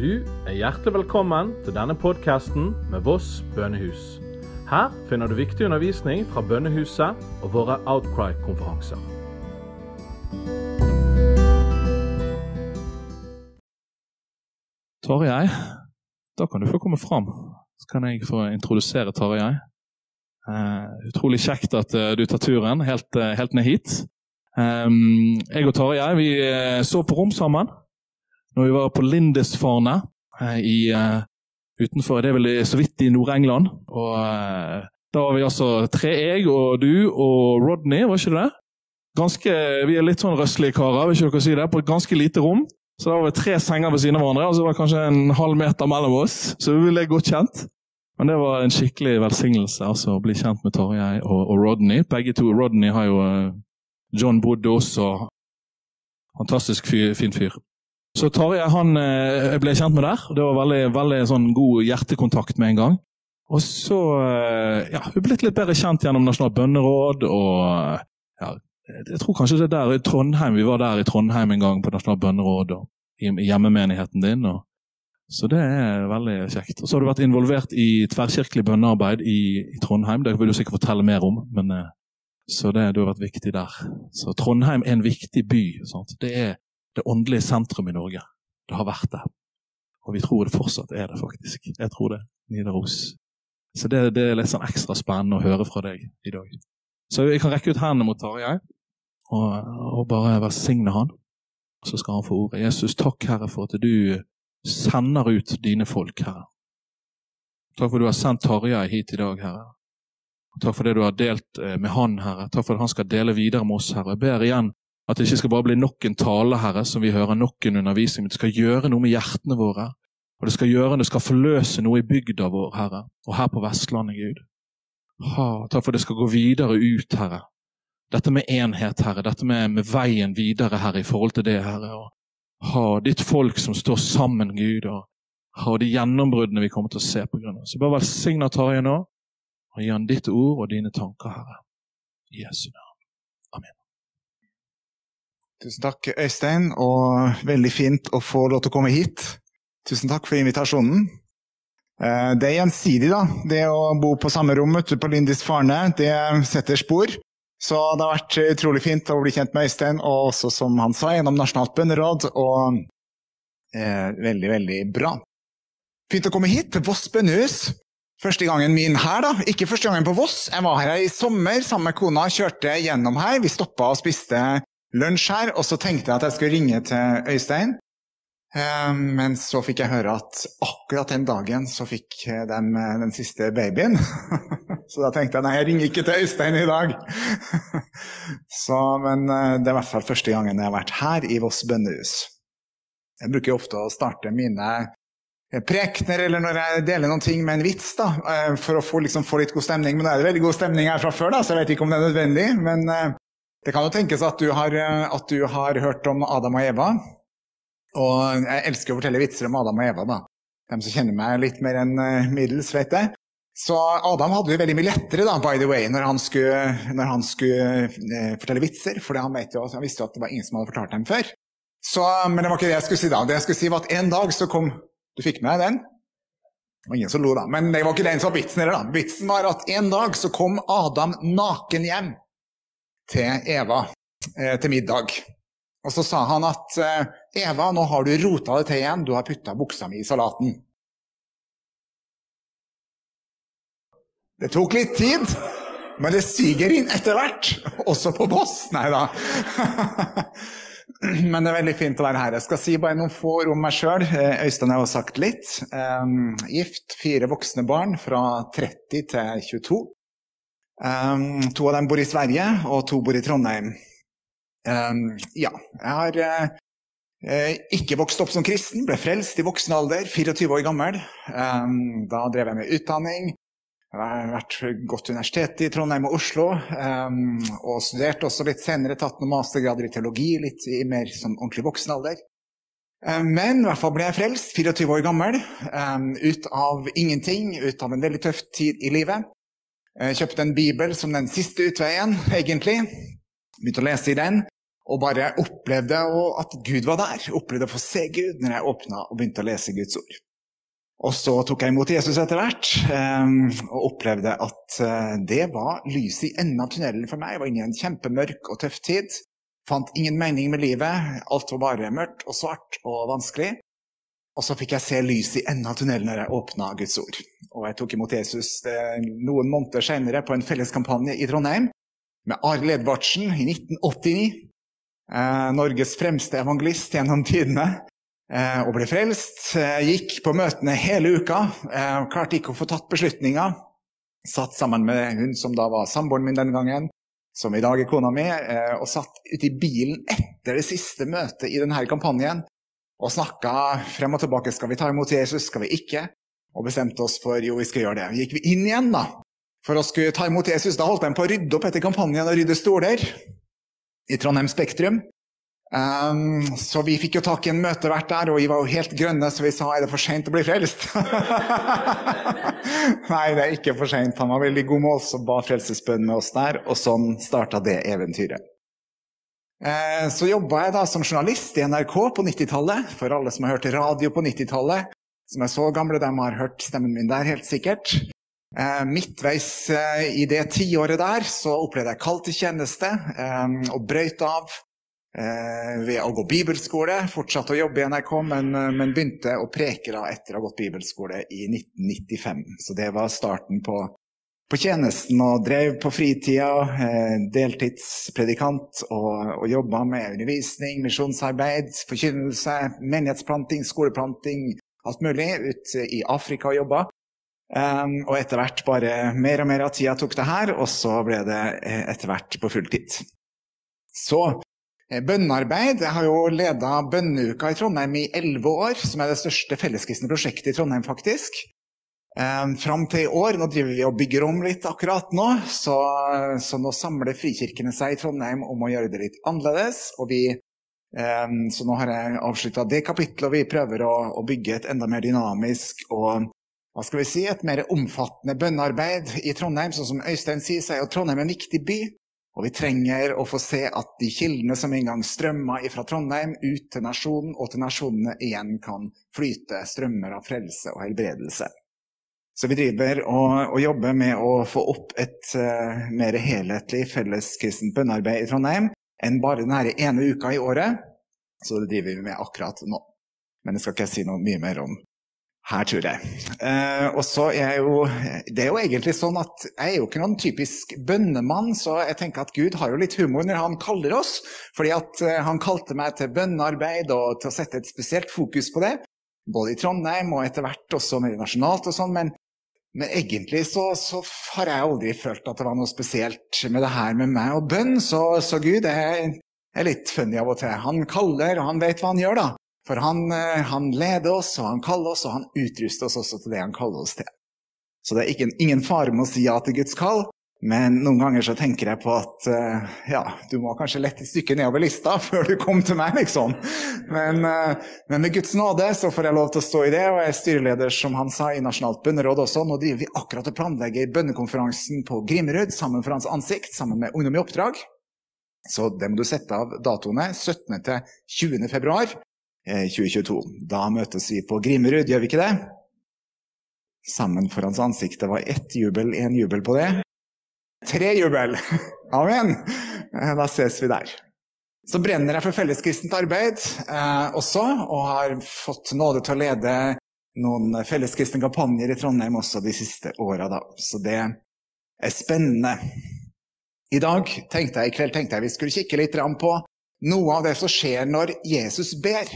Du er hjertelig velkommen til denne podkasten med Voss bønnehus. Her finner du viktig undervisning fra bønnehuset og våre Outcry-konferanser. Tarjei, da kan du få komme fram. Så kan jeg få introdusere Tarjei. Uh, utrolig kjekt at uh, du tar turen helt, uh, helt ned hit. Um, jeg og Tarjei vi så på rom sammen når vi var på Lindisfarne i, utenfor det er vel så vidt i Nord-England. Og Da var vi altså tre, jeg og du og Rodney, var ikke det? Ganske, vi er litt sånn røslige karer, vil ikke dere si det? På et ganske lite rom. Så da var vi tre senger ved siden av hverandre, og så var det kanskje en halv meter mellom oss. Så vi ble godt kjent. Men det var en skikkelig velsignelse altså, å bli kjent med Tarjei og, og, Rodney. Begge to. Rodney har jo uh, John bodde også. Fantastisk fyr, fin fyr. Så Tarjei han jeg ble kjent med der. Det var veldig, veldig sånn, god hjertekontakt med en gang. Og så uh, ja, hun blitt litt bedre kjent gjennom Nasjonalt bønneråd. og ja, Jeg tror kanskje det er der i Trondheim, vi var der i Trondheim en gang på Nasjonalt bønneråd og i hjemmemenigheten din. og så det er veldig kjekt. Og så har du vært involvert i tverrkirkelig bønnearbeid i, i, Trondheim. Det vil du sikkert fortelle mer om, men eh, så det, du har vært viktig der. Så Trondheim er en viktig by. Sant? Det er det åndelige sentrum i Norge. Det har vært det. Og vi tror det fortsatt er det, faktisk. Jeg tror det. Nidaros. Så det, det, er litt sånn ekstra spennende å høre fra deg i dag. Så jeg kan rekke ut hendene mot Tarjei og, og bare velsigne han. Så skal han få ordet. Jesus, takk, Herre, for at du sender ut dine folk, Herre. Takk for at du har sendt Tarjei hit i dag, Herre. Takk for det du har delt eh, med han, Herre. Takk for at han skal dele videre med oss, Herre. Jeg ber igjen at det ikke skal bare bli nok en tale, Herre, som vi hører nok en undervisning, men det skal gjøre noe med hjertene våre. Og det skal gjøre, det skal forløse noe i bygda vår, Herre, og her på Vestlandet, Gud. Ha, takk for at det skal gå videre ut, Herre. Dette med enhet, Herre. Dette med, med veien videre, Herre, i forhold til det, Herre. Og ha ditt folk som står sammen, Gud, og ha de gjennombruddene vi kommer til å se på grunn av. Så bare velsigna Tarjei nå, og gi han ditt ord og dine tanker, Herre. Jesu navn. Tusen takk, Øystein, og veldig fint å få lov til å komme hit. Tusen takk for invitasjonen. Eh, det er gjensidig, da. Det å bo på samme rom ute på Lindis Farne, det setter spor. Så det har vært utrolig fint å bli kjent med Øystein, og også, som han sa, gjennom Nasjonalt bønneråd. Og eh, veldig, veldig bra. Fint å komme hit, til Voss bønnehus. Første gangen min her, da. Ikke første gangen på Voss. Jeg var her i sommer sammen med kona, kjørte gjennom her. Vi stoppa og spiste lunsj her, og så tenkte jeg at jeg skulle ringe til Øystein. Eh, men så fikk jeg høre at akkurat den dagen så fikk de den siste babyen. Så da tenkte jeg nei, jeg ringer ikke til Øystein i dag. Så, men eh, det er i hvert fall første gangen jeg har vært her i Voss bønnehus. Jeg bruker ofte å starte mine eh, prekener eller når jeg deler noen ting med en vits, da, for å få, liksom, få litt god stemning. Men nå er det veldig god stemning her fra før, da, så jeg vet ikke om det er nødvendig. Men det kan jo tenkes at du har, at du har hørt om Adam og Eva. Og jeg elsker å fortelle vitser om Adam og Eva, da. De som kjenner meg litt mer enn eh, middels, vet jeg. Så Adam hadde det veldig mye lettere da, by the way, når han skulle, når han skulle eh, fortelle vitser, for han, jo, han, visste at det var ingen som hadde fortalt dem før. Så, men det var ikke det jeg skulle si da. Det jeg skulle si var at en dag så kom Du fikk med deg den? Det var ingen som lo, da. Men det var ikke den som var vitsen heller, da. Vitsen var at en dag så kom Adam naken hjem til Eva eh, til middag. Og så sa han at eh, Eva, nå har du rota det til igjen, du har putta buksa mi i salaten. Det tok litt tid, men det siger inn etter hvert, også på Voss. Nei da. Men det er veldig fint å være her. Jeg skal si bare noen få ord om meg sjøl. Eh, Øystein har jo sagt litt. Um, gift, fire voksne barn fra 30 til 22. Um, to av dem bor i Sverige, og to bor i Trondheim. Um, ja, jeg har uh, ikke vokst opp som kristen, ble frelst i voksen alder, 24 år gammel. Um, da drev jeg med utdanning. Jeg har vært godt universitet i Trondheim og Oslo. Um, og studerte også litt senere, tatt noen mastergrader i teologi, litt i mer som ordentlig voksen alder. Men i hvert fall ble jeg frelst, 24 år gammel, ut av ingenting, ut av en veldig tøff tid i livet. Jeg kjøpte en bibel som den siste utveien, egentlig. Begynte å lese i den. og bare opplevde at Gud var der. Opplevde å få se Gud når jeg åpna og begynte å lese Guds ord. Og så tok jeg imot Jesus etter hvert, eh, og opplevde at eh, det var lyset i enden av tunnelen for meg. Jeg var inne i en kjempemørk og tøff tid. Fant ingen mening med livet. Alt var bare mørkt og svart og vanskelig. Og så fikk jeg se lyset i enden av tunnelen når jeg åpna Guds ord. Og jeg tok imot Jesus noen måneder senere på en felleskampanje i Trondheim med Arild Edvardsen i 1989. Eh, Norges fremste evangelist gjennom tidene. Eh, og ble frelst. Eh, gikk på møtene hele uka. Eh, klarte ikke å få tatt beslutninger. Satt sammen med hun som da var samboeren min den gangen, som i dag er kona mi, eh, og satt ute i bilen etter det siste møtet i denne kampanjen og snakka frem og tilbake. Skal vi ta imot Jesus, skal vi ikke? Og bestemte oss for jo, vi skal gjøre det. Gikk vi inn igjen da, for å skulle ta imot Jesus, da holdt de på å rydde opp etter kampanjen og rydde stoler i Trondheim Spektrum. Um, så vi fikk jo tak i en møtevert der, og vi var jo helt grønne, så vi sa er det for seint å bli frelst? Nei, det er ikke for seint. Han var veldig god oss og ba frelsesbønn med oss der, og sånn starta det eventyret. Eh, så jobba jeg da som journalist i NRK på 90-tallet. For alle som har hørt radio på 90-tallet, som er så gamle, de har hørt stemmen min der, helt sikkert. Eh, midtveis eh, i det tiåret der så opplevde jeg kall til tjeneste og brøyt av ved å gå bibelskole. Fortsatte å jobbe i NRK, men, men begynte å preke da etter å ha gått bibelskole i 1995. Så det var starten på på tjenesten og drev på fritida, eh, deltidspredikant, og, og jobba med undervisning, misjonsarbeid, forkynnelse, menighetsplanting, skoleplanting, alt mulig, ut i Afrika og jobba. Um, og etter hvert bare mer og mer av tida tok det her, og så ble det eh, etter hvert på fulltid. Så eh, bønnearbeid. Jeg har jo leda bønneuka i Trondheim i elleve år, som er det største felleskristne prosjektet i Trondheim, faktisk. Um, Fram til i år, nå driver vi og bygger om litt akkurat nå, så, så nå samler frikirkene seg i Trondheim om å gjøre det litt annerledes. og vi Så nå har jeg avslutta det kapittelet, og vi prøver å, bygge et enda mer dynamisk og hva skal vi si, et mer omfattende bønnearbeid i Trondheim. Sånn som Øystein sier, så er jo Trondheim en viktig by. Og vi trenger å få se at de kildene som en gang strømma fra Trondheim ut til nasjonen, og til nasjonene igjen kan flyte strømmer av frelse og helbredelse. Så vi driver og, og, jobber med å få opp et uh, mer helhetlig felleskristent bønnearbeid i Trondheim enn bare denne ene uka i året. Så det driver vi med akkurat nå. Men det skal ikke jeg si noe mye mer om her, tror jeg. Eh, og så er jeg jo Det er jo egentlig sånn at jeg er jo ikke noen typisk bønnemann, så jeg tenker at Gud har jo litt humor når han kaller oss. Fordi at uh, han kalte meg til bønnearbeid og til å sette et spesielt fokus på det. Både i Trondheim og etter hvert også mer nasjonalt og sånn. Men men egentlig så, så, har jeg aldri følt at det var noe spesielt med det her med meg og bønn, så, så Gud er, er, litt funny av og til. Han kaller, og han vet hva han gjør, da. For han, eh, han, leder oss, og han kaller oss, og han utruster oss også til det han kaller oss til. Så det er ikke, ingen fare med å si ja til Guds kall, men noen ganger så tenker jeg på at uh, ja, du må kanskje lette et stykke nedover lista før du kom til meg, liksom. Men, uh, men, med Guds nåde så får jeg lov til å stå i det, og jeg er styreleder, som han sa, i Nasjonalt bønneråd også. Nå driver vi akkurat og planlegger bønnekonferansen på Grimrud sammen for Hans ansikt, sammen med Ungdom i oppdrag. Så det må du sette av datoene. 17. til 20. februar eh, 2022. Da møtes vi på Grimrud, gjør vi ikke det? Sammen for Hans ansikt. Det var ett jubel, én jubel på det. Tre jubel! Amen! Eh, da ses vi der. Så brenner jeg for felleskristent arbeid eh, også, og har fått nåde til å lede noen felleskristne kampanjer i Trondheim også de siste åra, da. Så det er spennende. I dag tenkte jeg, i kveld tenkte jeg vi skulle kikke litt på noe av det som skjer når Jesus ber.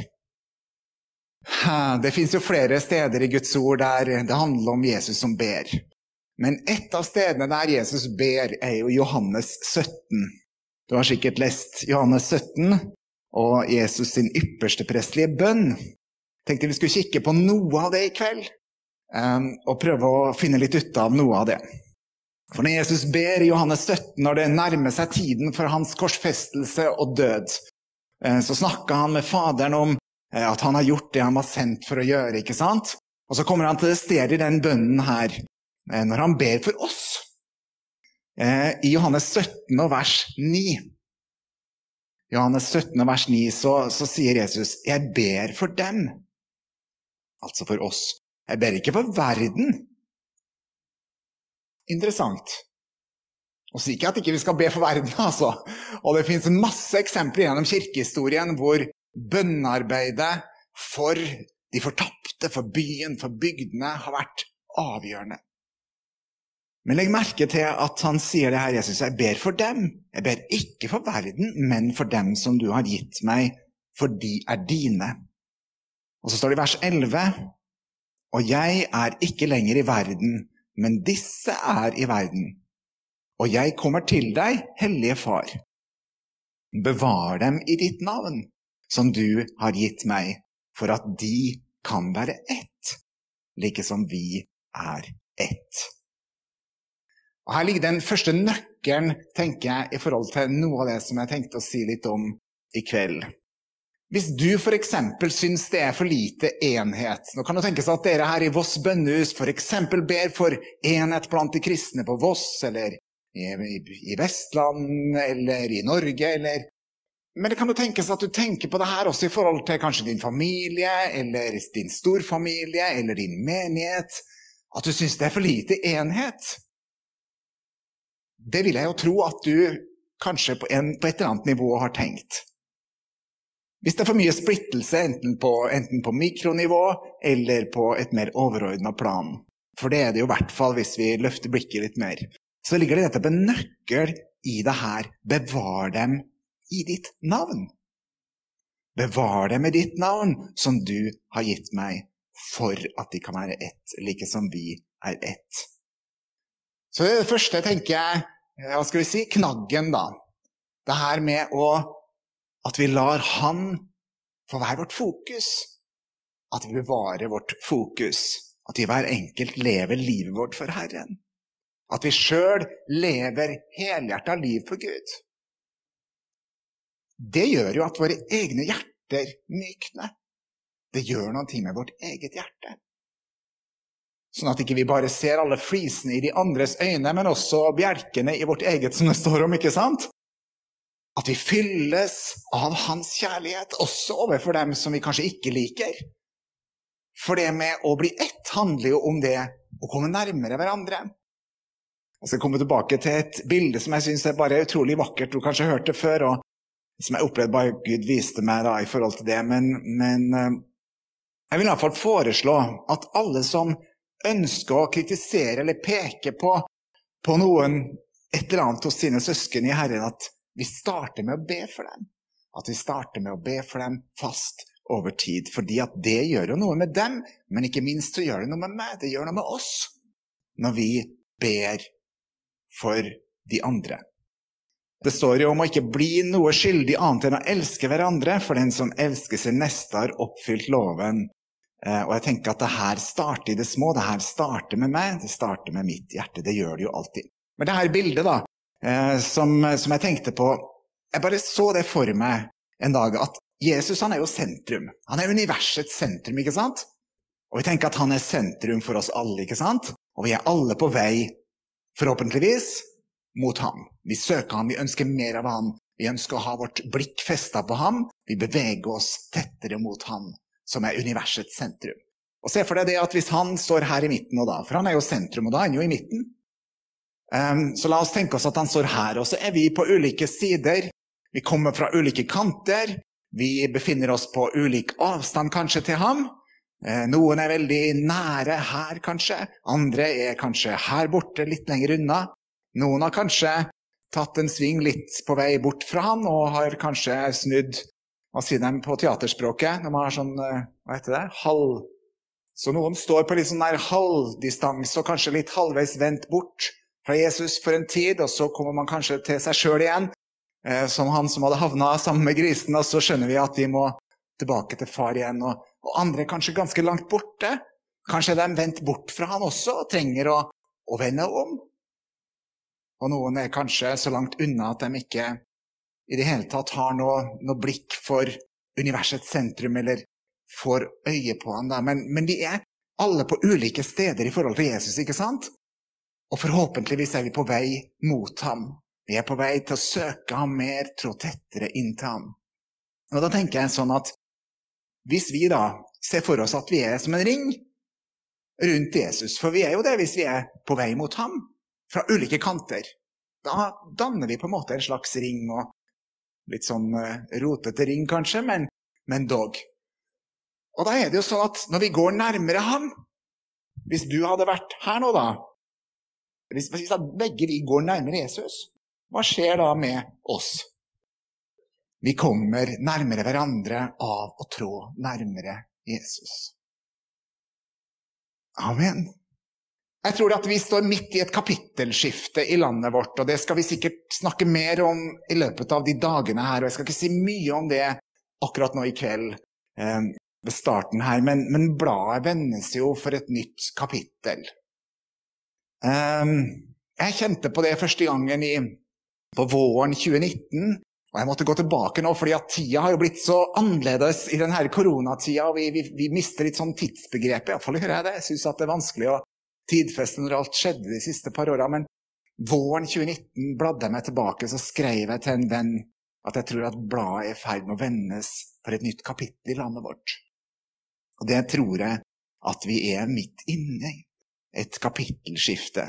Det fins jo flere steder i Guds ord der det handler om Jesus som ber. Men et av stedene der Jesus ber, er jo Johannes 17. Du har sikkert lest Johannes 17 og Jesus sin ypperste prestelige bønn. Tenkte vi skulle kikke på noe av det i kveld, um, og prøve å finne litt ut av noe av det. For når Jesus ber i Johannes 17, når det nærmer seg tiden for hans korsfestelse og død, uh, så snakker han med Faderen om uh, at han har gjort det han var sendt for å gjøre. ikke sant? Og så kommer han til det stedet i den bønnen her Eh, når han ber for oss. Eh, I Johannes 17 og vers 9. Johannes 17, vers 9, så, så sier Jesus, 'Jeg ber for dem'. Altså for oss. Jeg ber ikke for verden. Interessant. Og sier ikke at ikke vi skal be for verden, altså. Og det fins masse eksempler gjennom kirkehistorien hvor bønnearbeidet for de fortapte, for byen, for bygdene, har vært avgjørende. Men legg merke til at han sier det her, Jesus. Jeg ber for dem. Jeg ber ikke for verden, men for dem som du har gitt meg, for de er dine. Og så står det i vers 11.: Og jeg er ikke lenger i verden, men disse er i verden. Og jeg kommer til deg, Hellige Far. Bevar dem i ditt navn, som du har gitt meg, for at de kan være ett, like som vi er ett. Og Her ligger den første nøkkelen tenker jeg, i forhold til noe av det som jeg tenkte å si litt om i kveld. Hvis du f.eks. syns det er for lite enhet Nå kan det tenkes at dere her i Voss bønnehus f.eks. ber for enhet blant de kristne på Voss, eller i, Vestland, eller i Norge, eller Men det kan jo tenkes at du tenker på det her også i forhold til kanskje din familie, eller din storfamilie, eller din menighet. At du syns det er for lite enhet. Det vil jeg jo tro at du kanskje på, en, på et eller annet nivå har tenkt. Hvis det er for mye splittelse, enten på, enten på mikronivå eller på et mer overordna plan, for det er det jo i hvert fall hvis vi løfter blikket litt mer, så ligger det nettopp en nøkkel i det her. Bevar dem i ditt navn. Bevar dem i ditt navn, som du har gitt meg, for at de kan være ett, like som vi er ett. Så det, det første tenker jeg hva skal vi si, knaggen, da. Det her med å At vi lar Han få være vårt fokus. At vi bevarer vårt fokus. At vi hver enkelt lever livet vårt for Herren. At vi sjøl lever helhjerta liv for Gud. Det gjør jo at våre egne hjerter mykner. Det gjør noe med vårt eget hjerte. Sånn at ikke vi bare ser alle flisene i de andres øyne, men også bjelkene i vårt eget, som det står om, ikke sant? At vi fylles av Hans kjærlighet, også overfor dem som vi kanskje ikke liker. For det med å bli ett handler jo om det å komme nærmere hverandre. Jeg skal komme tilbake til et bilde som jeg syns er bare utrolig vakkert. Du kanskje hørt det før, og som jeg opplevde bare Gud viste meg da i forhold til det. Men, men eh, jeg vil iallfall foreslå at alle som ønsker å kritisere eller peke på, på noen, et eller annet hos sine søsken i Herren, at vi starter med å be for dem. At vi starter med å be for dem fast over tid. Fordi at det gjør jo noe med dem, men ikke minst så gjør det noe med meg. Det gjør noe med oss når vi ber for de andre. Det står jo om å ikke bli noe skyldig annet enn å elske hverandre, for den som elsker sin neste, har oppfylt loven. Eh, og jeg tenker at det her starter i det små. Det her starter med meg, det starter med mitt hjerte. Det gjør det jo alltid. Men det her bildet, da, eh, som, som jeg tenkte på Jeg bare så det for meg en dag, at Jesus han er jo sentrum. Han er universets sentrum, ikke sant? Og vi tenker at han er sentrum for oss alle, ikke sant? Og vi er alle på vei, forhåpentligvis, mot ham. Vi søker ham, vi ønsker mer av ham. Vi ønsker å ha vårt blikk festa på ham. Vi beveger oss tettere mot ham som er universets sentrum. Og Se for deg det at hvis han står her i midten, og da, for han er jo sentrum, og da er han jo i midten um, Så la oss tenke oss at han står her, og så er vi på ulike sider. Vi kommer fra ulike kanter. Vi befinner oss på ulik avstand kanskje til ham. Eh, noen er veldig nære her, kanskje. Andre er kanskje her borte, litt lenger unna. Noen har kanskje tatt en sving litt på vei bort fra ham og har kanskje snudd hva sier de på teaterspråket? De har sånn eh, Hva heter det? Halv... Så noen står på litt sånn der halvdistanse og kanskje litt halvveis vendt bort fra Jesus for en tid, og så kommer man kanskje til seg sjøl igjen, eh, som han som hadde havna sammen med grisen, og så skjønner vi at vi må tilbake til far igjen. Og, og andre kanskje ganske langt borte. Kanskje de er vendt bort fra han også og trenger å, å vende om. Og noen er kanskje så langt unna at de ikke i det hele tatt har noe, noe blikk for universets sentrum, eller får øye på han da. Men, men vi er alle på ulike steder i forhold til Jesus, ikke sant? Og forhåpentligvis er vi på vei mot ham. Vi er på vei til å søke ham mer, trå tettere inn til ham. Og da tenker jeg sånn at hvis vi da ser for oss at vi er som en ring rundt Jesus, for vi er jo det hvis vi er på vei mot ham, fra ulike kanter, da danner vi på en måte en slags ring, og litt sånn uh, rotete ring kanskje, men, men dog. Og da er det jo sånn at når vi går nærmere ham Hvis du hadde vært her nå, da Hvis, hvis begge vi går nærmere Jesus, hva skjer da med oss? Vi kommer nærmere hverandre av å trå nærmere Jesus. Amen. Jeg tror at vi står midt i et kapittelskifte i landet vårt, og det skal vi sikkert snakke mer om i løpet av de dagene her. og Jeg skal ikke si mye om det akkurat nå i kveld eh, ved starten her, men, men, bladet vendes jo for et nytt kapittel. Eh, jeg kjente på det første gangen i på våren 2019. Og jeg måtte gå tilbake nå, fordi at tida har jo blitt så annerledes i denne koronatida. og vi, vi, vi, mister litt sånn tidsbegrepet, iallfall gjør jeg det. Jeg syns det er vanskelig å tidfeste når alt skjedde de siste par åra. Men våren 2019 bladde jeg meg tilbake, så skrev jeg til en venn at jeg tror at bladet er i ferd med å vendes for et nytt kapittel i landet vårt. Og det tror jeg at vi er midt inne i. Et kapittelskifte.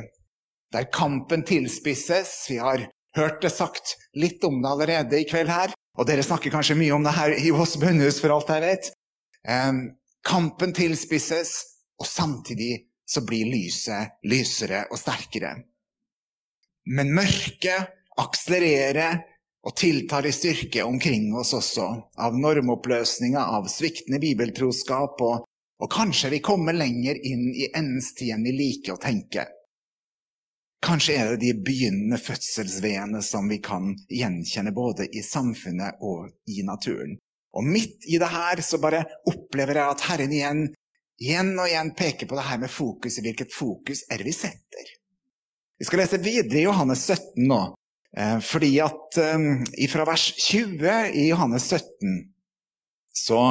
Der kampen tilspisses. Vi har hørt det sagt litt om det allerede i kveld her. Og dere snakker kanskje mye om det her i Voss bønnehus, for alt jeg vet. Um, kampen tilspisses, og samtidig så blir lyset lysere og sterkere. Men mørket akselererer og tiltar i styrke omkring oss også, av normoppløsninger, av sviktende bibeltroskap, og, og kanskje vi kommer lenger inn i endens tid enn vi liker å tenke. Kanskje er det de begynnende fødselsveene som vi kan gjenkjenne både i samfunnet og i naturen. Og midt i det her så bare opplever jeg at Herren igjen, igjen og igjen peker på det her med fokus. Hvilket fokus er det vi setter? Vi skal lese videre i Johannes 17 nå, eh, fordi at eh, fra vers 20 i Johannes 17 så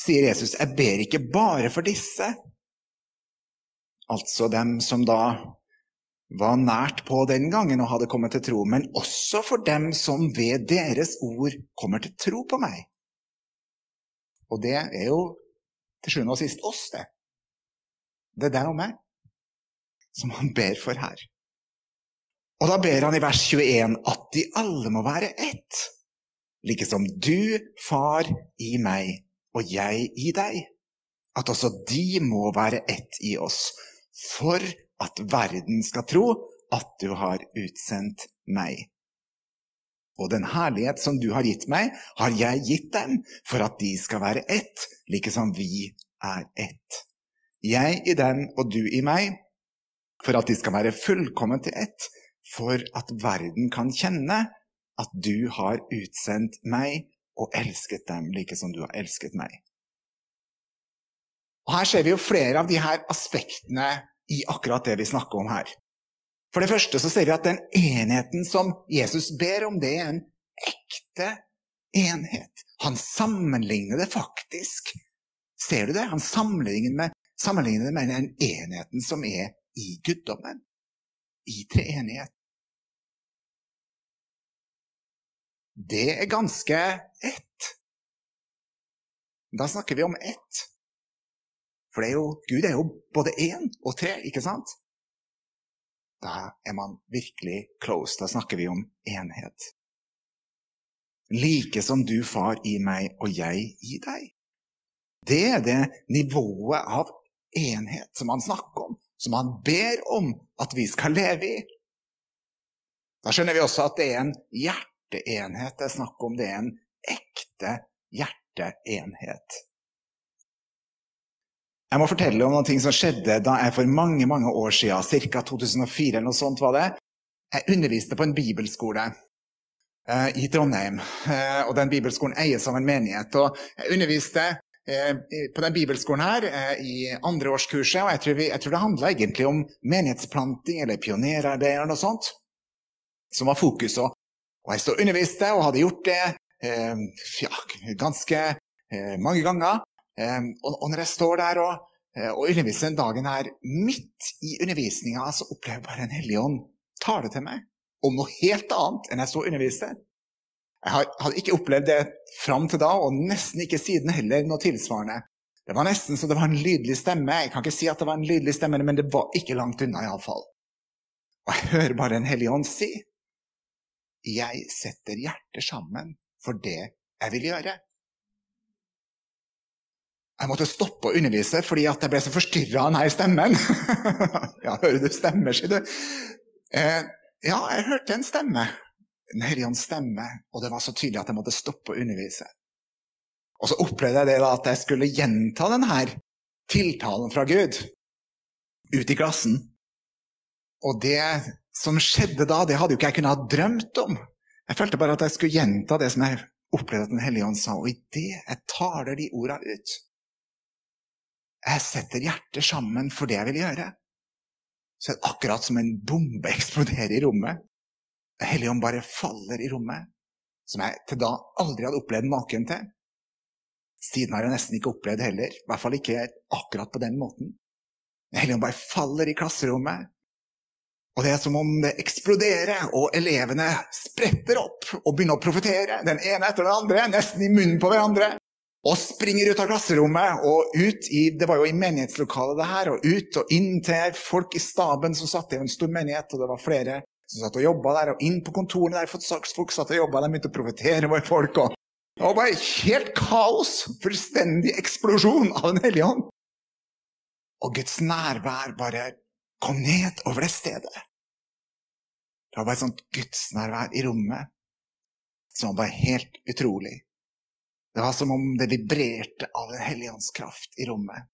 sier Jesus, 'Jeg ber ikke bare for disse', altså dem som da var nært på den gangen og hadde kommet til tro, men også for dem som ved deres ord kommer til tro på meg. Og det er jo til sjuende og sist oss, det. Det er deg og meg som han ber for her. Og da ber han i vers 21 at de alle må være ett, like som du, far, i meg og jeg i deg. At også de må være ett i oss, for at verden skal tro at du har utsendt meg. Og den herlighet som du har gitt meg, har jeg gitt dem, for at de skal være ett, like som vi er ett. Jeg i dem og du i meg, for at de skal være fullkomment til ett, for at verden kan kjenne at du har utsendt meg og elsket dem like som du har elsket meg. Og Her ser vi jo flere av de her aspektene i akkurat det vi snakker om her. For det første så ser vi at den enheten som Jesus ber om, det er en ekte enhet. Han sammenligner det faktisk. Ser du det? Han sammenligner, det med den enheten som er i guddommen. I treenighet. Det er ganske ett. Da snakker vi om ett. For er jo, Gud er jo både én og tre, ikke sant? Da er man virkelig close. Da snakker vi om enhet. Like som du, far, i meg og jeg i deg. Det er det nivået av enhet som han snakker om, som han ber om at vi skal leve i. Da skjønner vi også at det er en hjerteenhet det er snakk om. Det er en ekte hjerteenhet. Jeg må fortelle om noe som skjedde da jeg for mange mange år siden, ca. 2004 eller noe sånt var det, jeg underviste på en bibelskole eh, i Trondheim. Eh, og den bibelskolen eies av en menighet. Og jeg underviste eh, på den bibelskolen her i andreårskurset, og jeg tror, vi, jeg tror det handla egentlig om menighetsplanting eller pionerarbeid eller noe sånt, som var fokuset. Og jeg stod og underviste og hadde gjort det ja, ganske mange ganger. Um, og, når jeg står der og, uh, og underviser den dagen her, midt i undervisninga, så opplever jeg bare en hellig ånd tale til meg. om noe helt annet enn jeg sto og underviste. Jeg hadde ikke opplevd det fram til da, og nesten ikke siden heller noe tilsvarende. Det var nesten så det var en lydelig stemme. Jeg kan ikke si at det var en lydelig stemme, men det var ikke langt unna, iallfall. Og jeg hører bare Den hellige ånd si Jeg setter hjertet sammen for det jeg vil gjøre. Jeg måtte stoppe å undervise fordi at jeg ble så forstyrra av denne stemmen. ja, hører du stemmer, sier du? Eh, ja, jeg hørte en stemme. Den hellige stemme, og det var så tydelig at jeg måtte stoppe å undervise. Og så opplevde jeg det da at jeg skulle gjenta denne tiltalen fra Gud ut i klassen. Og det som skjedde da, det hadde jo ikke jeg kunnet ha drømt om. Jeg følte bare at jeg skulle gjenta det som jeg opplevde at Den hellige ånd sa, og idet jeg taler de orda ut, jeg setter hjertet sammen for det jeg vil gjøre. Så er det akkurat som en bombe eksploderer i rommet. Helligånd bare faller i rommet, som jeg til da aldri hadde opplevd maken til. Siden har jeg nesten ikke opplevd heller, i hvert fall ikke akkurat på den måten. Helligånd bare faller i klasserommet, og det er som om det eksploderer, og elevene spretter opp og begynner å profetere, den ene etter den andre, nesten i munnen på hverandre og springer ut av klasserommet og ut i Det var jo i menighetslokalet, det her. Og ut og inn til folk i staben som satt i en stor menighet, og det var flere som satt og jobba der. Og inn på kontorene der folk satt og jobba, de begynte å profetere over folk. og Det var bare helt kaos. Fullstendig eksplosjon av Den hellige ånd. Og Guds nærvær bare kom ned over det stedet. Det var bare et sånt gudsnærvær i rommet som var bare helt utrolig. Det var som om det vibrerte av Den hellige ånds kraft i rommet.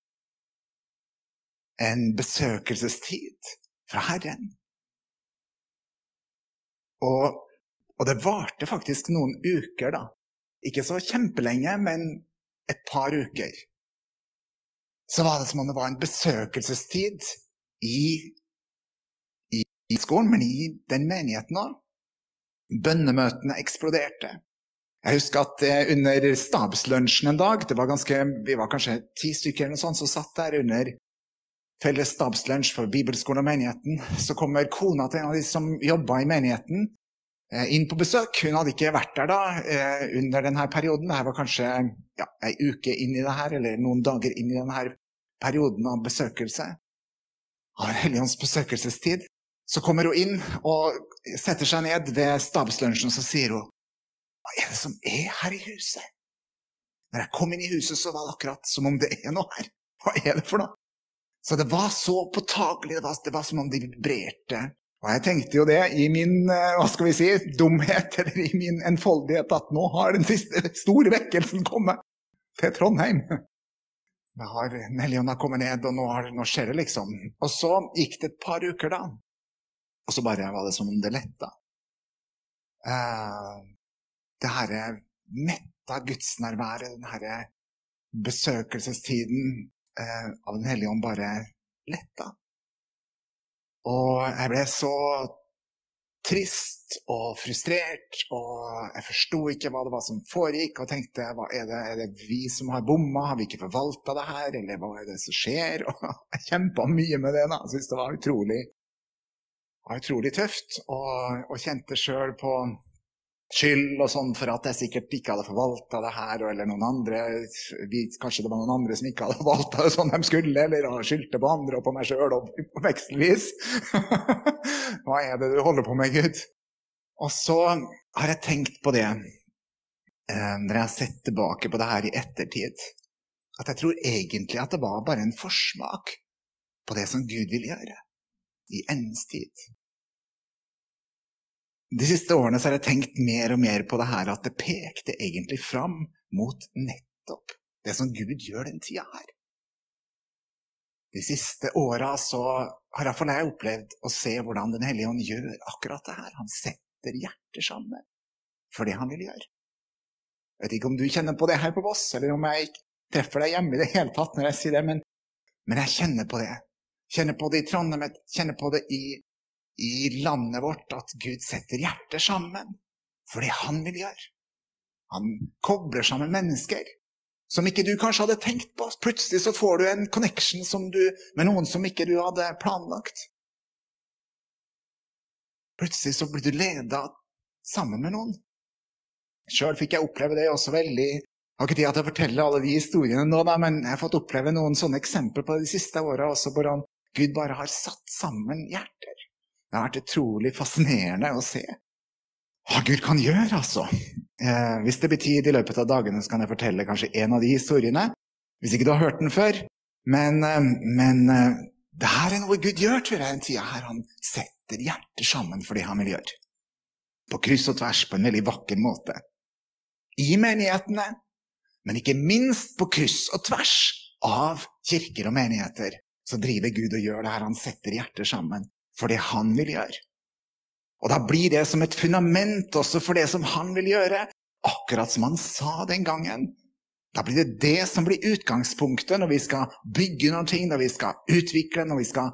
En besøkelsestid fra Herren. Og, og det varte faktisk noen uker, da. Ikke så kjempelenge, men et par uker. Så var det som om det var en besøkelsestid i, i, i skolen, men i den menigheten òg. Bønnemøtene eksploderte. Jeg husker at eh, under stabslunsjen en dag, det var ganske, vi var kanskje ti stykker eller noe sånt som satt der under felles stabslunsj for bibelskolen og menigheten, så kommer kona til en av de som jobba i menigheten, eh, inn på besøk. Hun hadde ikke vært der da eh, under denne perioden. Dette var kanskje ja, ei uke inn i det her, eller noen dager inn i denne perioden av besøkelse. Av helligånds besøkelsestid. Så kommer hun inn og setter seg ned ved stabslunsjen, og så sier hun hva er det som er her i huset? Når jeg kom inn i huset, så var det akkurat som om det er noe her. Hva er det for noe? Så det var så påtagelig. Det var, det var som om det vibrerte. Og jeg tenkte jo det i min eh, hva skal vi si, dumhet eller i min enfoldighet at nå har den siste store vekkelsen kommet til Trondheim. Da har Nelliona kommet ned, og nå, har, nå, skjer det, liksom. Og så gikk det et par uker, da. Og så bare var det som om det letta. Uh, det herre metta gudsnærværet, den herre besøkelsestiden eh, av Den hellige ånd, bare letta. Og jeg ble så trist og frustrert, og jeg forsto ikke hva det var som foregikk, og tenkte hva er det, er det vi som har bomma, har vi ikke forvalta det her, eller hva er det som skjer? Og jeg kjempa mye med det, da. Jeg syntes det var utrolig, var utrolig tøft, og, og kjente sjøl på skyld og sånn for at jeg sikkert ikke hadde forvalta det her, eller noen andre Kanskje det var noen andre som ikke hadde forvalta det sånn de skulle, eller skyldte på andre og på meg sjøl på vekselvis. Hva er det du holder på med, Gud? Og så har jeg tenkt på det eh, når jeg har sett tilbake på det her i ettertid, at jeg tror egentlig at det var bare en forsmak på det som Gud vil gjøre i endens tid. De siste årene har jeg tenkt mer og mer på det her at det pekte egentlig fram mot nettopp det som Gud gjør den tida her. De siste åra så har iallfall jeg opplevd å se hvordan Den hellige ånd gjør akkurat det her. Han setter hjerter sammen for det han vil gjøre. Jeg vet ikke om du kjenner på det her på Voss, eller om jeg treffer deg hjemme i det hele tatt når jeg sier det, men, men jeg kjenner på det. Kjenner på det i Trondheim, kjenner på det i i landet vårt at Gud setter hjerter sammen for det han vil gjøre. Han kobler sammen mennesker som ikke du kanskje hadde tenkt på. Plutselig så får du en connection du, med noen som ikke du hadde planlagt. Plutselig så blir du leda sammen med noen. Sjøl fikk jeg oppleve det også veldig Jeg har ikke tid til å fortelle alle de historiene nå, men jeg har fått oppleve noen sånne eksempler på de siste åra også, hvordan Gud bare har satt sammen hjerter. Det har vært utrolig fascinerende å se hva Gud kan gjøre, altså. Eh, hvis det blir tid i løpet av dagene, så kan jeg fortelle kanskje en av de historiene. Hvis ikke du har hørt den før. Men, eh, men eh, det her er noe Gud gjør, tror jeg, en tida her. Han setter hjerter sammen for det han vil gjøre. På kryss og tvers, på en veldig vakker måte i menighetene, men ikke minst på kryss og tvers av kirker og menigheter, så driver Gud og gjør det her. Han setter hjerter sammen for det han vil gjøre. Og da blir det som et fundament også for det som han vil gjøre, akkurat som han sa den gangen. Da blir det det som blir utgangspunktet når vi skal bygge noe, når vi skal utvikle, når vi skal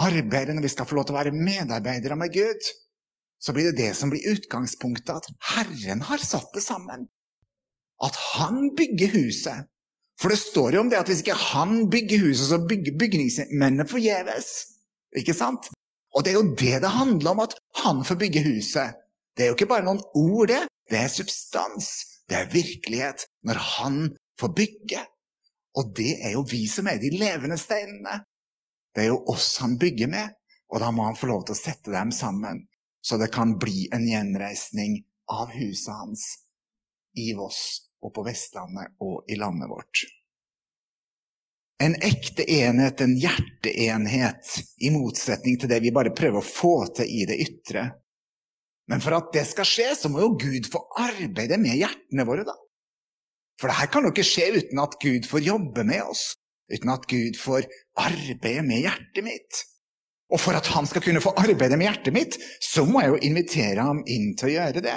arbeide, når vi skal få lov til å være medarbeidere med Gud så blir det det som blir utgangspunktet, at Herren har satt det sammen. At han bygger huset. For det står jo om det at hvis ikke han bygger huset, så bygger bygningsmennene forgjeves. Ikke sant? Og det er jo det det handler om, at han får bygge huset. Det er jo ikke bare noen ord, det. Det er substans. Det er virkelighet. Når han får bygge. Og det er jo vi som er de levende steinene. Det er jo oss han bygger med, og da må han få lov til å sette dem sammen så det kan bli en gjenreisning av huset hans i Voss og på Vestlandet og i landet vårt. En ekte enhet, en hjerteenhet, i motsetning til det vi bare prøver å få til i det ytre. Men for at det skal skje, så må jo Gud få arbeide med hjertene våre, da. For det her kan jo ikke skje uten at Gud får jobbe med oss, uten at Gud får arbeide med hjertet mitt. Og for at han skal kunne få arbeide med hjertet mitt, så må jeg jo invitere ham inn til å gjøre det.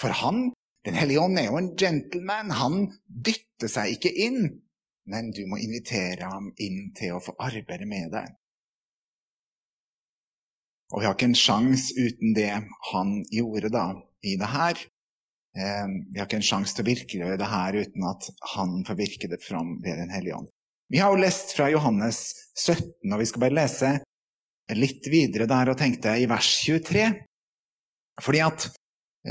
For han, Den hellige ånd, er jo en gentleman. Han dytter seg ikke inn, men du må invitere ham inn til å få arbeide med deg. Og vi har ikke en sjanse uten det han gjorde da i det her. Eh, vi har ikke en sjanse til å virkeliggjøre det her uten at han får virke det fram ved Den hellige ånd. Vi har jo lest fra Johannes 17, og vi skal bare lese litt videre der og tenkte i vers 23. Fordi at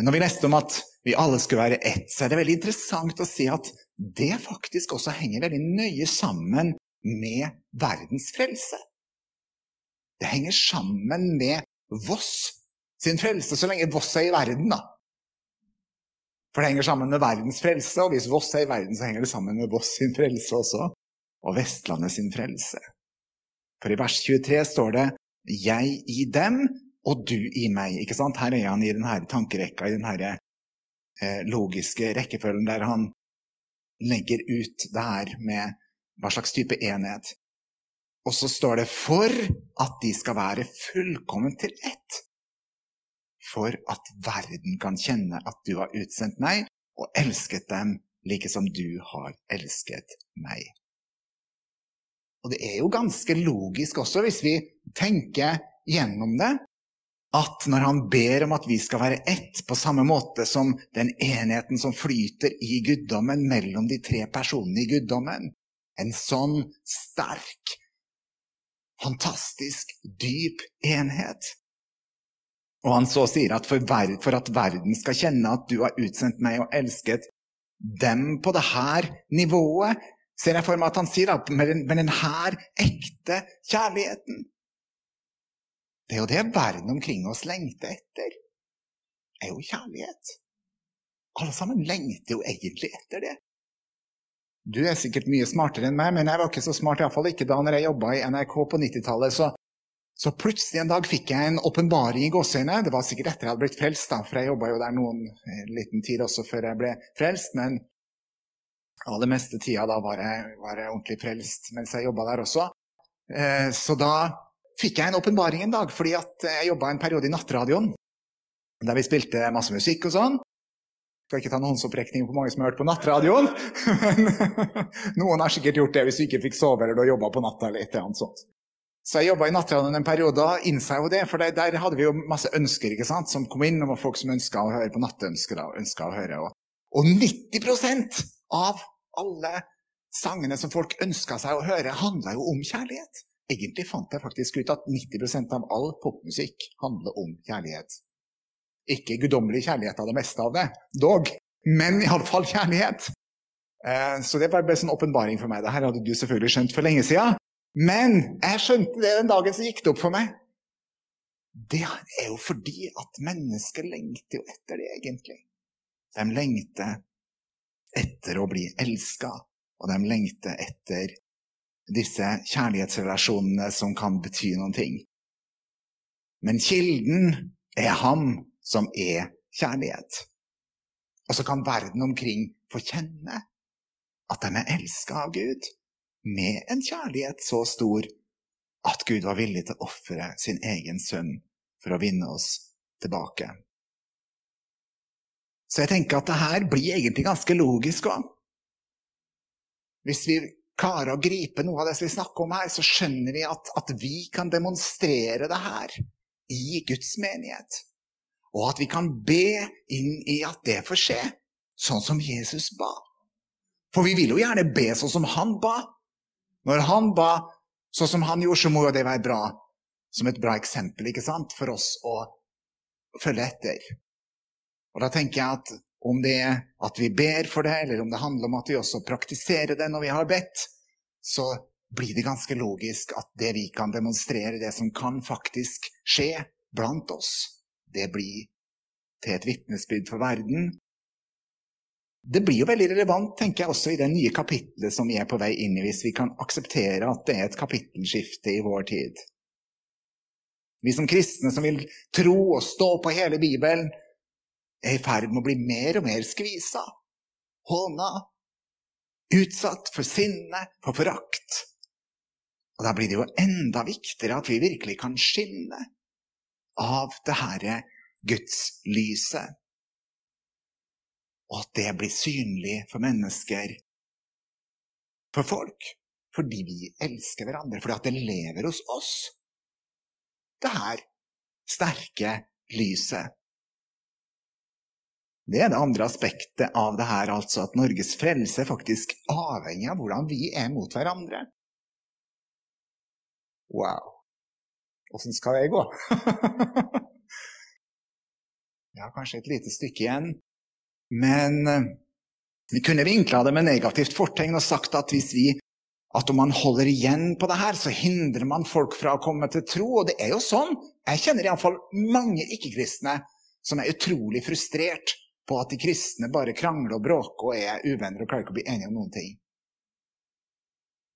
når vi leste om at vi alle skulle være ett, så er det veldig interessant å si at det faktisk også henger veldig nøye sammen med verdens frelse. Det henger sammen med Voss sin frelse, så lenge Voss er i verden, da. For det henger sammen med verdens frelse, og hvis Voss er i verden, så henger det sammen med Voss sin frelse også, og Vestlandet sin frelse. For i vers 23 står det jeg i dem og du i meg. Ikke sant? Her er han i denne tankerekka, i denne eh, logiske rekkefølgen der han legger ut det her med hva slags type enhet. Og så står det 'for at de skal være fullkomment til ett'. For at verden kan kjenne at du har utsendt meg og elsket dem like som du har elsket meg. Og det er jo ganske logisk også, hvis vi tenker gjennom det, at når han ber om at vi skal være ett, på samme måte som den enheten som flyter i guddommen mellom de tre personene i guddommen, en sånn sterk, fantastisk, dyp enhet. Og han så sier at for, for at verden skal kjenne at du har utsendt meg og elsket dem på det her nivået, ser jeg for meg at han sier at med, den, med denne ekte kjærligheten Det er jo det verden omkring oss lengter etter. Det er jo kjærlighet. Alle sammen lengter jo egentlig etter det. Du er sikkert mye smartere enn meg, men jeg var ikke så smart, iallfall ikke da når jeg jobba i NRK på 90-tallet. Så, så, plutselig en dag fikk jeg en åpenbaring i gåseøynene. Det var sikkert etter jeg hadde blitt frelst, da, for jeg jobba jo der noen liten tid også før jeg ble frelst. Men aller meste tida da var jeg, var jeg ordentlig frelst mens jeg jobba der også. Eh, så da fikk jeg en åpenbaring en dag, fordi at jeg jobba en periode i nattradioen. Der vi spilte masse musikk og sånn. Skal ikke ta noen håndsopprekning på mange som har hørt på nattradioen. Men noen har sikkert gjort det hvis du ikke fikk sove eller du har jobba på natta. eller et eller annet sånt. Så jeg jobba i nattradioen en periode og innså jo det, for der, hadde vi jo masse ønsker ikke sant, som kom inn. Og folk som ønska å høre på nattønsker. Og, å høre. Og, og 90% av alle sangene som folk ønska seg å høre, handla jo om kjærlighet. Egentlig fant jeg faktisk ut at 90% av all popmusikk handler om kjærlighet. Ikke guddommelig kjærlighet av det meste av det, dog, men iallfall kjærlighet. Eh, så det ble en sånn åpenbaring for meg. Det her hadde du selvfølgelig skjønt for lenge siden. Men jeg skjønte det den dagen som gikk det opp for meg. Det er jo fordi at mennesker lengter jo etter det, egentlig. De lengter etter å bli elska, og de lengter etter disse kjærlighetsrelasjonene som kan bety noen ting. Men kilden er ham som er kjærlighet. Og så kan verden omkring få kjenne at de er elska av Gud, med en kjærlighet så stor at Gud var villig til å ofre sin egen sønn for å vinne oss tilbake. Så jeg tenker at det her blir egentlig ganske logisk òg. Hvis vi klarer å gripe noe av det som vi snakker om her, så skjønner vi at, at vi kan demonstrere det her i Guds menighet. Og at vi kan be inn i at det får skje, sånn som Jesus ba. For vi vil jo gjerne be sånn som han ba. Når han ba sånn som han gjorde, så må jo det være bra. Som et bra eksempel ikke sant, for oss å følge etter. Og da tenker jeg at om det er at vi ber for det, eller om det handler om at vi også praktiserer det når vi har bedt, så blir det ganske logisk at det vi kan demonstrere, det som kan faktisk skje blant oss, det blir til et vitnesbyrd for verden. Det blir jo veldig relevant, tenker jeg, også i det nye kapitlet som vi er på vei inn i, hvis vi kan akseptere at det er et kapittelskifte i vår tid. Vi som kristne som vil tro og stå på hele Bibelen, er i ferd med å bli mer og mer skvisa, håna, utsatt for sinne, for forakt. Og da blir det jo enda viktigere at vi virkelig kan skinne av det herre gudslyset. Og at det blir synlig for mennesker, for folk, fordi vi elsker hverandre, fordi at det lever hos oss. Det her sterke lyset. Det er det andre aspektet av det her, altså at Norges frelse faktisk avhengig av hvordan vi er mot hverandre. Wow. Åssen skal det gå? Jeg har kanskje et lite stykke igjen. Men eh, vi kunne vinkla det med negativt fortegn og sagt at hvis vi at om man holder igjen på det her, så hindrer man folk fra å komme til tro. Og det er jo sånn. Jeg kjenner iallfall mange ikke-kristne som er utrolig frustrert på at de kristne bare krangler og bråker og er uvenner og klarer ikke å bli enige om noen ting.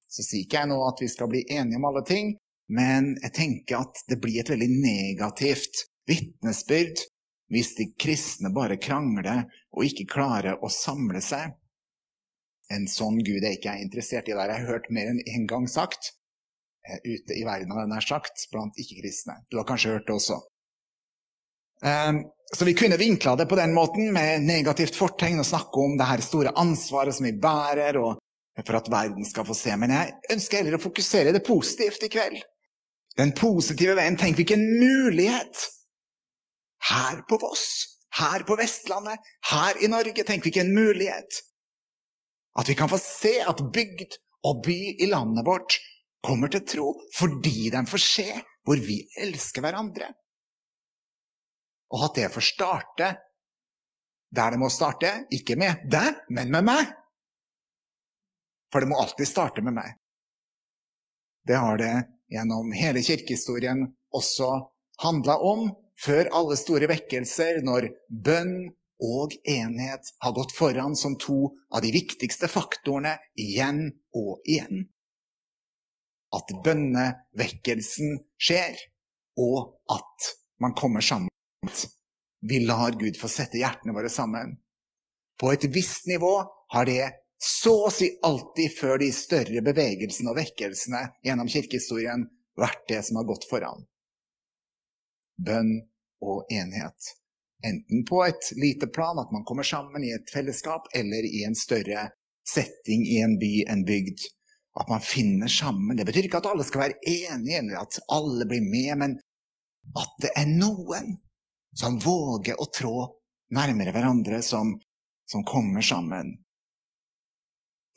Så sier ikke jeg nå at vi skal bli enige om alle ting, men jeg tenker at det blir et veldig negativt vitnesbyrd hvis de kristne bare krangler og ikke klarer å samle seg. En sånn Gud er ikke jeg interessert i. Det har jeg hørt mer enn én en gang sagt eh, ute i verden, har jeg nær sagt, blant ikke-kristne. Du har kanskje hørt det også. Um, så vi kunne vinkla det på den måten, med negativt fortegn, og snakke om det her store ansvaret som vi bærer, og for at verden skal få se. Men jeg ønsker heller å fokusere det positivt i kveld. Den positive veien. Tenk hvilken mulighet! Her på Voss, her på Vestlandet, her i Norge. Tenk hvilken mulighet! At vi kan få se at bygd og by i landet vårt kommer til tro fordi de får se hvor vi elsker hverandre og at det får starte der det må starte. Ikke med deg, men med meg. For det må alltid starte med meg. Det har det gjennom hele kirkehistorien også handla om, før alle store vekkelser, når bønn og enhet har gått foran som to av de viktigste faktorene igjen og igjen. At bønnevekkelsen skjer, og at man kommer sammen vi lar Gud få sette hjertene våre sammen. På et visst nivå har det så å si alltid før de større bevegelsene og vekkelsene gjennom kirkehistorien vært det som har gått foran. Bønn og enhet. Enten på et lite plan, at man kommer sammen i et fellesskap, eller i en større setting i en by, en bygd. At man finner sammen. Det betyr ikke at alle skal være enige, eller at alle blir med, men at det er noen som våger å trå nærmere hverandre, som, som kommer sammen.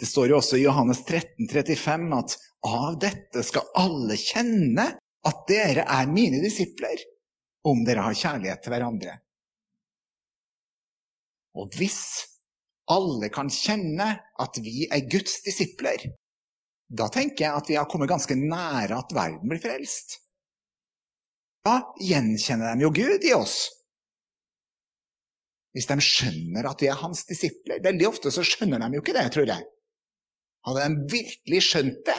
Det står jo også i Johannes 13, 35 at av dette skal alle kjenne at dere er mine disipler, om dere har kjærlighet til hverandre. Og hvis alle kan kjenne at vi er Guds disipler, da tenker jeg at vi har kommet ganske nære at verden blir frelst. Da gjenkjenner de jo Gud i oss. Hvis de skjønner at vi er hans disipler. Veldig ofte så skjønner de jo ikke det, tror jeg. Hadde de virkelig skjønt det,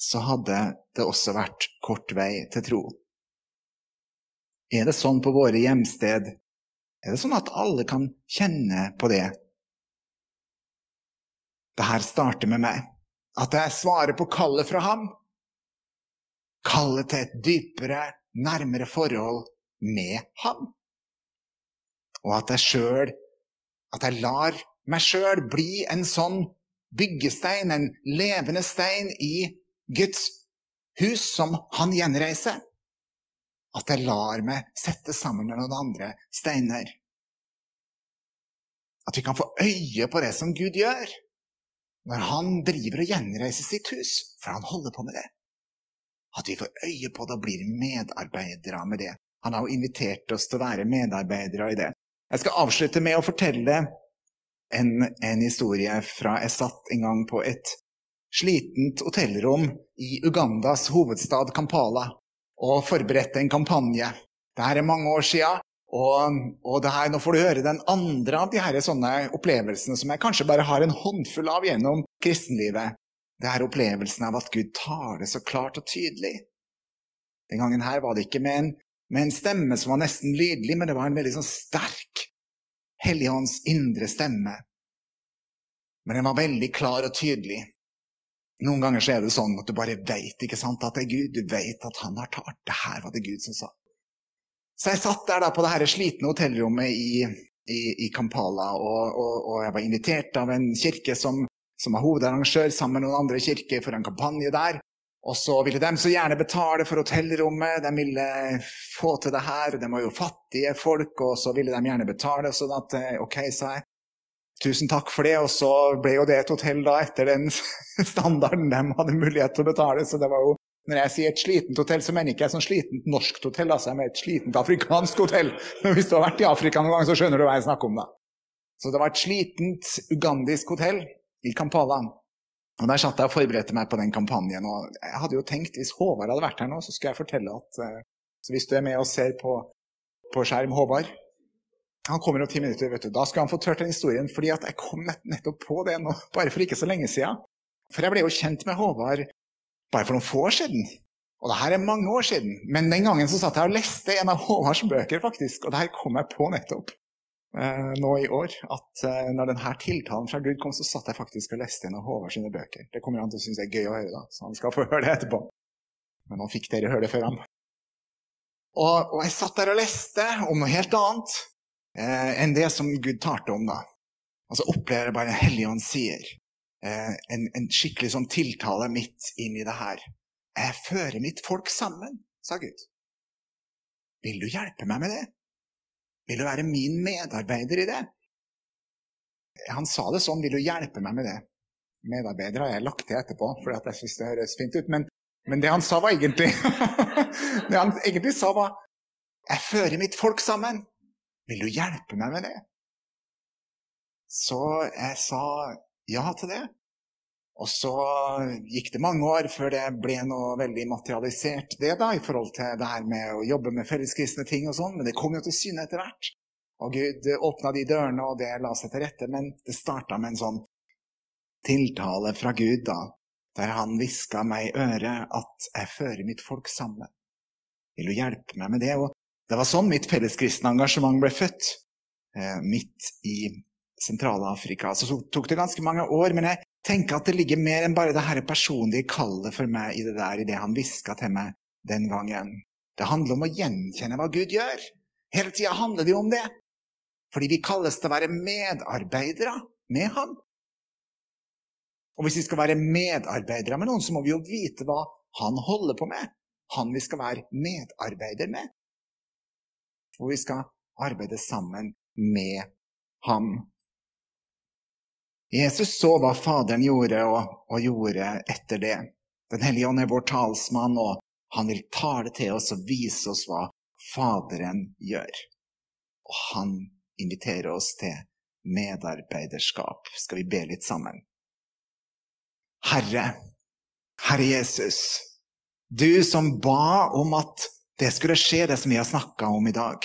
så hadde det også vært kort vei til tro. Er det sånn på våre hjemsted? Er det sånn at alle kan kjenne på det? Det her starter med meg. At jeg svarer på kallet fra ham. Kallet til et dypere, nærmere forhold med ham. Og at jeg sjøl At jeg lar meg sjøl bli en sånn byggestein, en levende stein i Guds hus som han gjenreiser. At jeg lar meg sette sammen med noen andre steiner. At vi kan få øye på det som Gud gjør når han driver og gjenreiser sitt hus, for han holder på med det. At vi får øye på det og blir medarbeidere med det. Han har jo invitert oss til å være medarbeidere i det. Jeg skal avslutte med å fortelle en, en historie fra jeg satt en gang på et slitent hotellrom i Ugandas hovedstad Kampala og forberedte en kampanje. Dette er mange år sia, og, og her, nå får du høre den andre av de her sånne opplevelsene som jeg kanskje bare har en håndfull av gjennom kristenlivet. Det er opplevelsen av at Gud tar det så klart og tydelig. Den gangen her var det ikke med en, med en stemme som var nesten lydelig, men det var en veldig sånn sterk Helligånds indre stemme. Men den var veldig klar og tydelig. Noen ganger så er det sånn at du bare veit at det er Gud. Du veit at han har talt. Det her var det Gud som sa. Så jeg satt der da på det her slitne hotellrommet i, i, i Kampala, og, og, og, jeg var invitert av en kirke som, som var hovedarrangør sammen med noen andre kirker for en kampanje der. Og så ville de så gjerne betale for hotellrommet, de ville få til det her. De var jo fattige folk, og så ville de gjerne betale. sånn at eh, ok, sa jeg. Tusen takk for det. Og så ble jo det et hotell da etter den standarden de hadde mulighet til å betale. Så det var jo Når jeg sier et slitent hotell, så mener jeg ikke et sånn slitent norsk hotell, altså jeg mener et slitent afrikansk hotell. Men hvis du har vært i Afrika noen gang, så skjønner du hva jeg snakker om, da. Så det var et slitent ugandisk hotell i Kampala. Og Der satt jeg og forberedte meg på den kampanjen. og Jeg hadde jo tenkt, hvis Håvard hadde vært her nå, så skulle jeg fortelle at uh, så hvis du er med og ser på, på skjerm Håvard Han kommer om ti minutter, vet du. Da skal han få tørt den historien, fordi at jeg kom nett, nettopp på det nå, bare for ikke så lenge siden. For jeg ble jo kjent med Håvard bare for noen få år siden. Og det her er mange år siden. Men den gangen så satt jeg og leste en av Håvards bøker, faktisk. Og det her kom jeg på nettopp. Eh, nå i år at eh, når denne tiltalen fra Gud kom, så satt jeg faktisk og leste en av Håvard sine bøker. Det kommer han til å synes er gøy å høre, da, så han skal få høre det etterpå. Men nå fikk dere høre det før ham. Og, og, jeg satt der og leste om noe helt annet eh, enn det som Gud talte om, da. Og så opplever jeg bare en Helligånd sier eh, en, en, skikkelig sånn tiltale midt inn i det her. Jeg fører mitt folk sammen, sa Gud. Vil du hjelpe meg med det? Vil du være min medarbeider i det? Han sa det sånn, vil du hjelpe meg med det? Medarbeider har jeg lagt til etterpå, fordi jeg syns det høres fint ut. Men, men, det han sa, var egentlig Det han egentlig sa, var Jeg fører mitt folk sammen. Vil du hjelpe meg med det? Så jeg sa ja til det. Og så gikk det mange år før det ble noe veldig materialisert, det da, i forhold til det her med å jobbe med felleskristne ting og sånn, men det kom jo til syne etter hvert. Og Gud åpna de dørene, og det la seg til rette, men det starta med en sånn tiltale fra Gud, da, der han hviska meg i øret at jeg fører mitt folk sammen. Vil du hjelpe meg med det? Og det var sånn mitt felleskristne engasjement ble født, eh, midt i Sentral-Afrika. Så tok det ganske mange år, men jeg tenker at det ligger mer enn bare det her personlige kallet for meg i det der, i det han hviska til meg den gangen. Det handler om å gjenkjenne hva Gud gjør. Hele tida handler det jo om det. Fordi vi kalles til å være medarbeidere med Han. Og hvis vi skal være medarbeidere med noen, så må vi jo vite hva han holder på med. Han vi skal være medarbeider med. Og vi skal arbeide sammen med ham. Jesus så hva Faderen gjorde, og, og gjorde etter det. Den hellige ånd er vår talsmann, og han vil tale til oss og vise oss hva Faderen gjør. Og han inviterer oss til medarbeiderskap. Skal vi be litt sammen? Herre, Herre Jesus, du som ba om at det skulle skje, det som vi har snakka om i dag.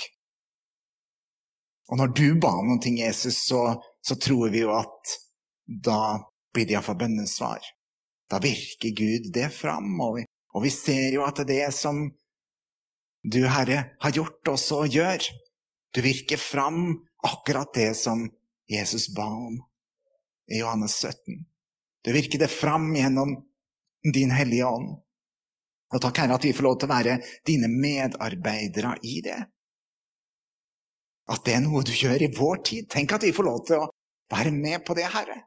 Og når du ba om noe, Jesus, så, så tror vi jo at da blir det iallfall bønnesvar. Da virker Gud det fram, og vi, og vi ser jo at det er som du, Herre, har gjort oss og gjør. Du virker fram akkurat det som Jesus ba om i Johannes 17. Du virker det fram gjennom Din Hellige Ånd. Og takk, Herre, at vi får lov til å være dine medarbeidere i det. At det er noe du gjør i vår tid. Tenk at vi får lov til å være med på det, Herre.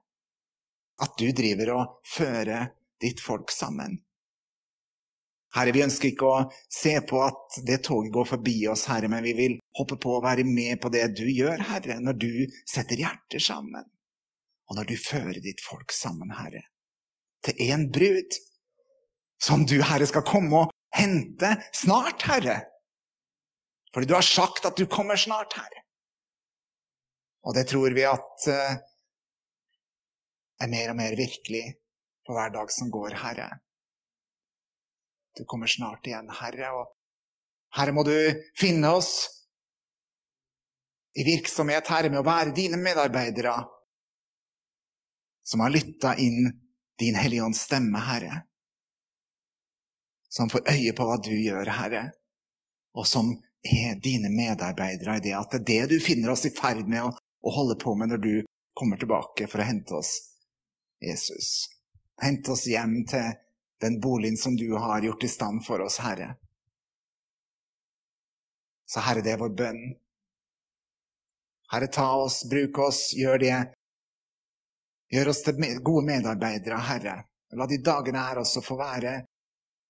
At du driver og fører ditt folk sammen. Herre, vi ønsker ikke å se på at det toget går forbi oss, Herre, men vi vil hoppe på å være med på det du gjør, Herre, når du setter hjerter sammen, og når du fører ditt folk sammen, Herre, til én brud som du, Herre, skal komme og hente snart, Herre. Fordi du har sagt at du kommer snart, Herre. Og det tror vi at uh, er mer og mer virkelig på hver dag som går, Herre. Du kommer snart igjen, Herre, og Herre, må du finne oss i virksomhet, Herre, med å være dine medarbeidere, som har lytta inn din Hellige Ånds stemme, Herre som får øye på hva du gjør, Herre, og som er dine medarbeidere i det at det er det du finner oss i ferd med å, holde på med når du kommer tilbake for å hente oss, Jesus. Hent oss hjem til den boligen som du har gjort i stand for oss, Herre. Så Herre, det er vår bønn. Herre, ta oss, bruk oss, gjør det. Gjør oss til gode medarbeidere, Herre. La de dagene her også få være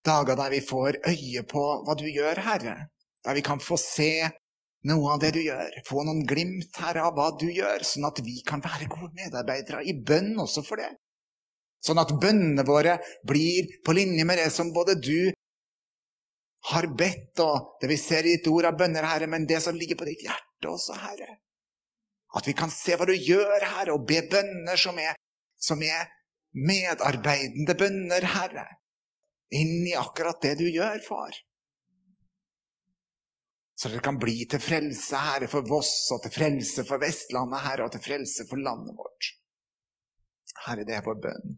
Dager der vi får øye på hva du gjør, Herre. Der vi kan få se noe av det du gjør. Få noen glimt, Herre, av hva du gjør, sånn at vi kan være gode medarbeidere i bønn også for det. Sånn at bønnene våre blir på linje med det som både du har bedt, og det vi ser i ditt ord av bønner, Herre, men det som ligger på ditt hjerte også, Herre. At vi kan se hva du gjør, Herre, og be bønner som er, som er medarbeidende bønner, Herre inn i akkurat det du gjør, far. Så dere kan bli til frelse, Herre, for Voss, og til frelse for Vestlandet, Herre, og til frelse for landet vårt. Herre, det er vår bønn.